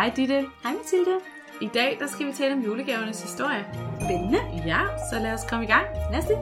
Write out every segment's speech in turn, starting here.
Hej Ditte. Hej Mathilde. I dag der skal vi tale om julegavernes historie. Spændende. Ja, så lad os komme i gang. Næste.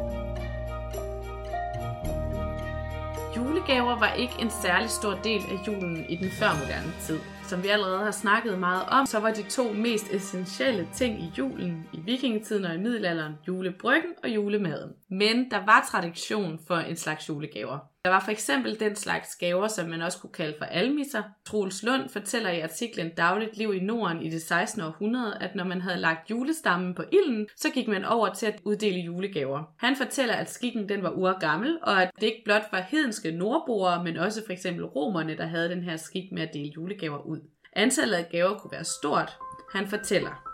Julegaver var ikke en særlig stor del af julen i den førmoderne tid. Som vi allerede har snakket meget om, så var de to mest essentielle ting i julen i vikingetiden og i middelalderen julebryggen og julemaden. Men der var tradition for en slags julegaver. Der var for eksempel den slags gaver, som man også kunne kalde for almisser. Troels Lund fortæller i artiklen Dagligt liv i Norden i det 16. århundrede, at når man havde lagt julestammen på ilden, så gik man over til at uddele julegaver. Han fortæller, at skikken den var urgammel, og at det ikke blot var hedenske nordboere, men også for eksempel romerne, der havde den her skik med at dele julegaver ud. Antallet af gaver kunne være stort. Han fortæller.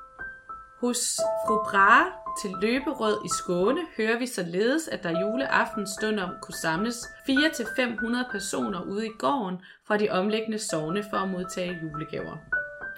Hos fru Brahe til Løberød i Skåne hører vi således, at der juleaften stund om kunne samles 4-500 personer ude i gården fra de omliggende sogne for at modtage julegaver.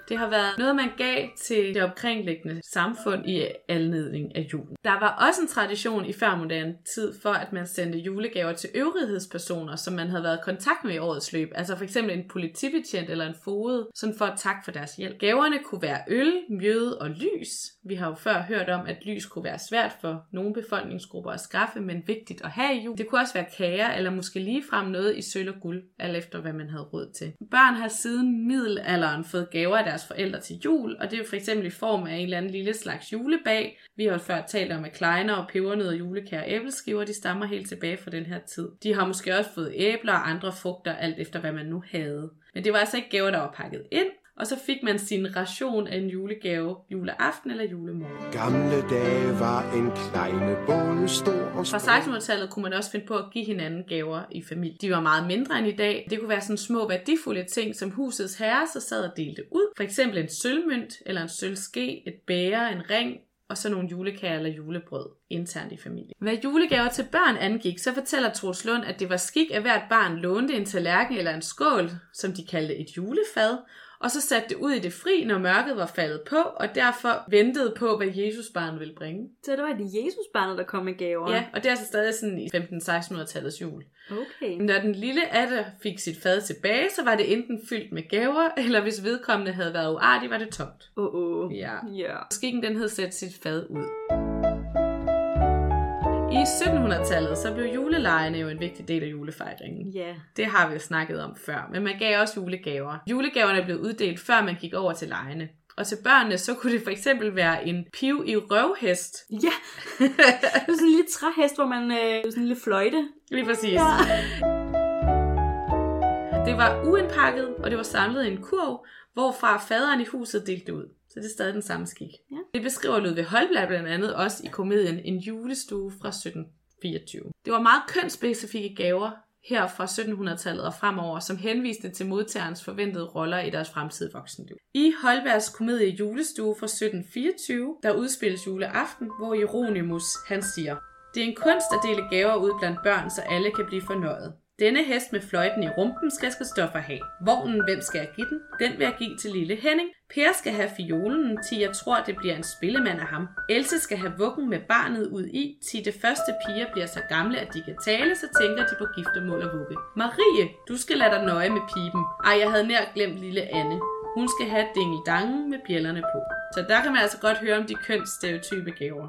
Det har været noget, man gav til det omkringliggende samfund i anledning af julen. Der var også en tradition i førmoderne tid for, at man sendte julegaver til øvrighedspersoner, som man havde været i kontakt med i årets løb. Altså for eksempel en politibetjent eller en foged, sådan for at tak for deres hjælp. Gaverne kunne være øl, mjøde og lys. Vi har jo før hørt om, at lys kunne være svært for nogle befolkningsgrupper at skaffe, men vigtigt at have i jul. Det kunne også være kager, eller måske ligefrem noget i sølv og guld, alt efter hvad man havde råd til. Børn har siden middelalderen fået gaver af deres forældre til jul, og det er for eksempel i form af en eller anden lille slags julebag. Vi har jo før talt om, at kleiner og pebernødder, julekær og æbleskiver, de stammer helt tilbage fra den her tid. De har måske også fået æbler og andre frugter, alt efter hvad man nu havde. Men det var altså ikke gaver, der var pakket ind, og så fik man sin ration af en julegave juleaften eller julemorgen. Gamle dage var en kleine både stor og Fra 1600-tallet kunne man også finde på at give hinanden gaver i familie. De var meget mindre end i dag. Det kunne være sådan små værdifulde ting, som husets herre så sad og delte ud. For eksempel en sølvmønt, eller en sølvske, et bære, en ring, og så nogle julekager eller julebrød internt i familien. Hvad julegaver til børn angik, så fortæller Troels Lund, at det var skik, at hvert barn lånte en tallerken eller en skål, som de kaldte et julefad, og så satte det ud i det fri, når mørket var faldet på, og derfor ventede på, hvad Jesusbarnet ville bringe. Så det var det Jesusbarnet, der kom med gaver. Ja, og det er altså stadig sådan i 15-1600-tallets jul. Okay. Når den lille Atte fik sit fad tilbage, så var det enten fyldt med gaver, eller hvis vedkommende havde været uartig, var det tomt. Åh, oh, oh. Ja. Ja. Skikken den hed sætte sit fad ud. I 1700-tallet så blev julelejene jo en vigtig del af julefejringen. Ja. Det har vi jo snakket om før, men man gav også julegaver. Julegaverne blev uddelt før man gik over til lejene. Og til børnene, så kunne det for eksempel være en piv i røvhest. Ja. det var sådan en lille træhest, hvor man øh, sådan en lille fløjte. Lige præcis. Ja. Det var uindpakket, og det var samlet i en kurv, hvorfra faderen i huset delte ud. Så det er stadig den samme skik. Ja. Det beskriver Ludvig Holblad blandt andet også i komedien En julestue fra 24. Det var meget kønsspecifikke gaver her fra 1700-tallet og fremover, som henviste til modtagerens forventede roller i deres fremtidige voksenliv. I Holbergs komedie Julestue fra 1724, der udspilles juleaften, hvor Ironimus han siger, det er en kunst at dele gaver ud blandt børn, så alle kan blive fornøjet. Denne hest med fløjten i rumpen skal Kristoffer have. Vognen, hvem skal jeg give den? Den vil jeg give til lille Henning. Per skal have fiolen, til jeg tror, det bliver en spillemand af ham. Else skal have vuggen med barnet ud i, til det første piger bliver så gamle, at de kan tale, så tænker de på giftermål og vugge. Marie, du skal lade dig nøje med pipen. Ej, jeg havde nær glemt lille Anne. Hun skal have dingeldangen med bjællerne på. Så der kan man altså godt høre om de kønsstereotype gaver.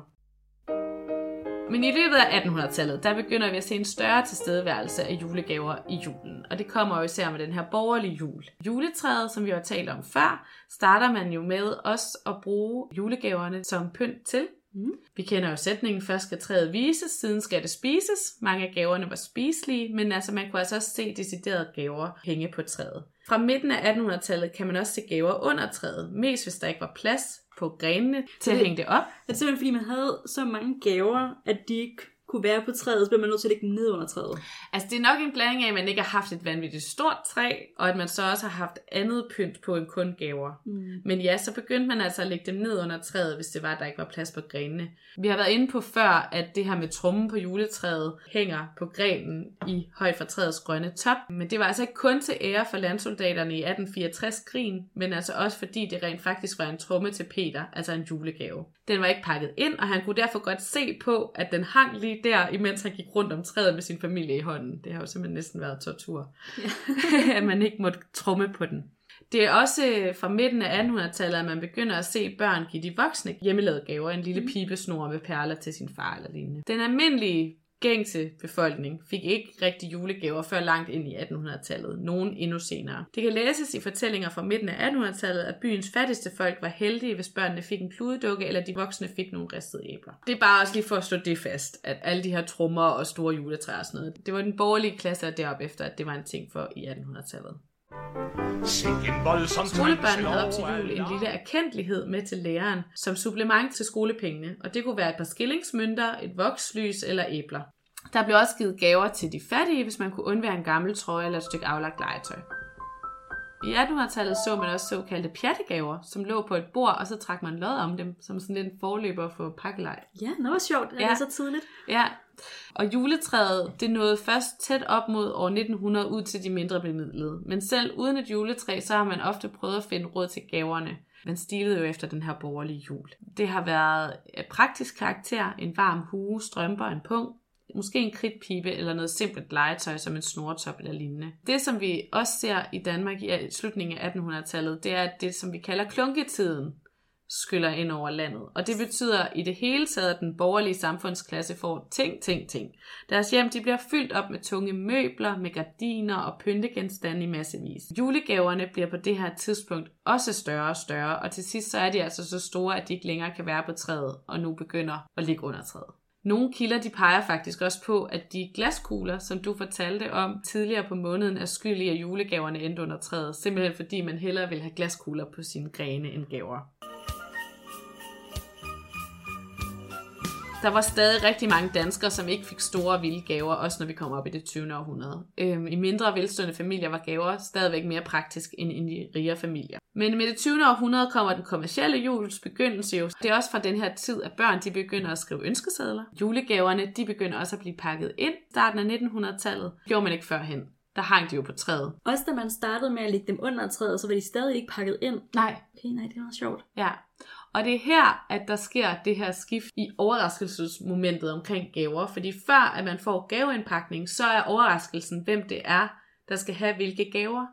Men i løbet af 1800-tallet, der begynder vi at se en større tilstedeværelse af julegaver i julen. Og det kommer jo især med den her borgerlige jul. Juletræet, som vi har talt om før, starter man jo med også at bruge julegaverne som pynt til. Mm. Vi kender jo sætningen, først skal træet vises, siden skal det spises. Mange af gaverne var spiselige, men altså man kunne altså også se deciderede gaver hænge på træet. Fra midten af 1800-tallet kan man også se gaver under træet, mest hvis der ikke var plads på grenene til at Det- hænge det op. Er det simpelthen fordi, man havde så mange gaver, at de ikke kunne være på træet, så blev man nødt til at lægge dem ned under træet? Altså det er nok en blanding af, at man ikke har haft et vanvittigt stort træ, og at man så også har haft andet pynt på end kun gaver. Mm. Men ja, så begyndte man altså at lægge dem ned under træet, hvis det var, at der ikke var plads på grenene. Vi har været inde på før, at det her med trummen på juletræet hænger på grenen i højt fra træets grønne top. Men det var altså ikke kun til ære for landsoldaterne i 1864-krigen, men altså også fordi det rent faktisk var en tromme til Peter, altså en julegave. Den var ikke pakket ind, og han kunne derfor godt se på, at den hang lige der, imens han gik rundt om træet med sin familie i hånden. Det har jo simpelthen næsten været tortur, at man ikke måtte trumme på den. Det er også øh, fra midten af 1800-tallet, at man begynder at se børn give de voksne hjemmelavede gaver, en lille pibesnor med perler til sin far eller lignende. Den almindelige gængse befolkning fik ikke rigtig julegaver før langt ind i 1800-tallet, nogen endnu senere. Det kan læses i fortællinger fra midten af 1800-tallet, at byens fattigste folk var heldige, hvis børnene fik en kludedukke, eller de voksne fik nogle ristede æbler. Det er bare også lige for at slå det fast, at alle de her trommer og store juletræer og sådan noget, det var den borgerlige klasse deroppe efter, at det var en ting for i 1800-tallet. Skolebørnene havde op til jul en lille erkendelighed med til læreren som supplement til skolepengene, og det kunne være et par skillingsmønter, et vokslys eller æbler. Der blev også givet gaver til de fattige, hvis man kunne undvære en gammel trøje eller et stykke aflagt legetøj. I 1800-tallet så man også såkaldte pjattegaver, som lå på et bord, og så trak man lod om dem, som sådan lidt en forløber for pakkelej. Ja, det var sjovt, at Ja. det er så tidligt. Ja, og juletræet, det nåede først tæt op mod år 1900 ud til de mindre bemidlede. Men selv uden et juletræ, så har man ofte prøvet at finde råd til gaverne. Man stilede jo efter den her borgerlige jul. Det har været praktisk karakter, en varm hue, strømper, en pung, måske en kridtpibe eller noget simpelt legetøj som en snortop eller lignende. Det, som vi også ser i Danmark i slutningen af 1800-tallet, det er det, som vi kalder klunketiden skyller ind over landet. Og det betyder i det hele taget, at den borgerlige samfundsklasse får ting, ting, ting. Deres hjem de bliver fyldt op med tunge møbler, med gardiner og pyntegenstande i massevis. Julegaverne bliver på det her tidspunkt også større og større, og til sidst så er de altså så store, at de ikke længere kan være på træet, og nu begynder at ligge under træet. Nogle kilder de peger faktisk også på, at de glaskugler, som du fortalte om tidligere på måneden, er skyld i, at julegaverne endte under træet, simpelthen fordi man hellere vil have glaskugler på sine grene end gaver. Der var stadig rigtig mange danskere, som ikke fik store vilde gaver, også når vi kommer op i det 20. århundrede. Øhm, I mindre velstående familier var gaver stadigvæk mere praktisk end i de rigere familier. Men med det 20. århundrede kommer den kommercielle jules begyndelse jo. Det er også fra den her tid, at børn de begynder at skrive ønskesedler. Julegaverne de begynder også at blive pakket ind. Starten af 1900-tallet gjorde man ikke førhen. Der hang de jo på træet. Også da man startede med at lægge dem under træet, så var de stadig ikke pakket ind. Nej, Okay, nej, det var sjovt. Ja, og det er her, at der sker det her skift i overraskelsesmomentet omkring gaver. Fordi før at man får gaveindpakning, så er overraskelsen, hvem det er, der skal have hvilke gaver.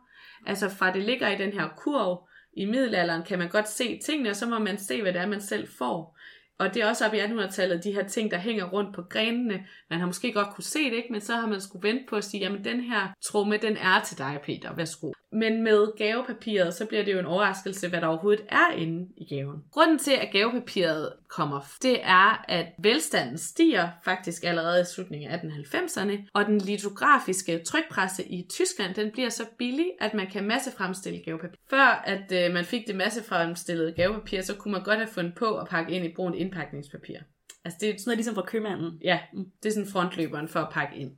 Altså fra det ligger i den her kurv i middelalderen, kan man godt se tingene, og så må man se, hvad det er, man selv får. Og det er også op i 1800-tallet, de her ting, der hænger rundt på grenene. Man har måske godt kunne se det, ikke? men så har man skulle vente på at sige, jamen den her tromme, den er til dig, Peter. Værsgo. Men med gavepapiret, så bliver det jo en overraskelse, hvad der overhovedet er inde i gaven. Grunden til, at gavepapiret kommer, det er, at velstanden stiger faktisk allerede i slutningen af 1890'erne, og den litografiske trykpresse i Tyskland, den bliver så billig, at man kan massefremstille gavepapir. Før at øh, man fik det massefremstillede gavepapir, så kunne man godt have fundet på at pakke ind i brunt indpakningspapir. Altså det er Sådan noget ligesom fra købmanden. Ja, det er sådan frontløberen for at pakke ind.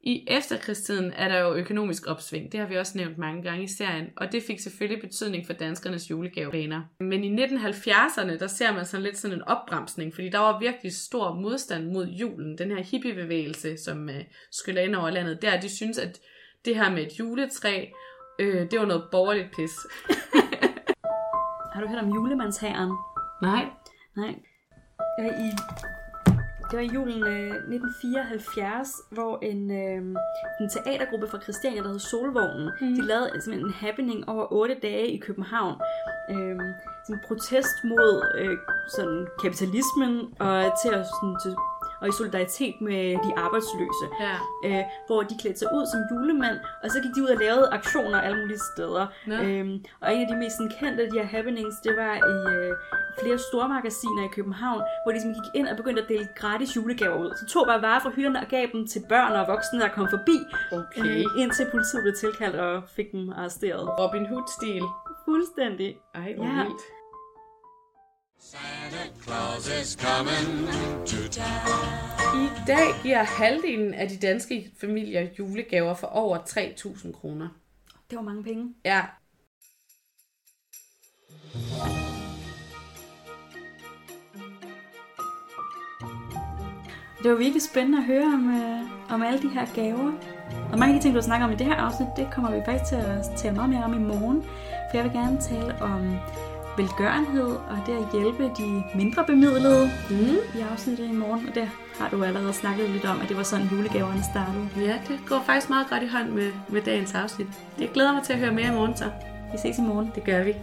I efterkrigstiden er der jo økonomisk opsving, det har vi også nævnt mange gange i serien, og det fik selvfølgelig betydning for danskernes julegaveplaner. Men i 1970'erne, der ser man sådan lidt sådan en opbremsning, fordi der var virkelig stor modstand mod julen, den her hippiebevægelse, som øh, skyller ind over landet, der de synes, at det her med et juletræ, øh, det var noget borgerligt pis. Har du hørt om julemandshæren? Nej, Nej. Var i, det var i julen øh, 1974, hvor en, øh, en teatergruppe fra Christiania, der hed Solvognen, mm. de lavede simpelthen en happening over otte dage i København. Øh, sådan en protest mod øh, sådan kapitalismen og til at sådan, til, og i solidaritet med de arbejdsløse. ja. øh, hvor de klædte sig ud som julemand, og så gik de ud og lavede aktioner alle mulige steder. Nå. Øhm, og en af de mest kendte af de her happenings, det var i øh, flere stormagasiner i København, hvor de simpelthen gik ind og begyndte at dele gratis julegaver ud. Så tog bare varer fra hylderne og gav dem til børn og voksne, der kom forbi, Okay. øh, indtil politiet blev tilkaldt og fik dem arresteret. Robin Hood-stil. Fuldstændig. Ej, hvor Ja. vildt. Santa Claus is coming to town. I dag giver halvdelen af de danske familier julegaver for over 3.000 kroner. Det var mange penge. Ja, Det var virkelig spændende at høre om, øh, om alle de her gaver. Og mange af de ting, du snakker om i det her afsnit, det kommer vi faktisk til at tale meget mere om i morgen. For jeg vil gerne tale om velgørenhed og det at hjælpe de mindre bemidlede mm. i afsnittet i morgen. Og det har du allerede snakket lidt om, at det var sådan julegaverne startede. ja det går faktisk meget godt i hånd med, med dagens afsnit. Jeg glæder mig til at høre mere i morgen så. Vi ses i morgen. Det gør vi.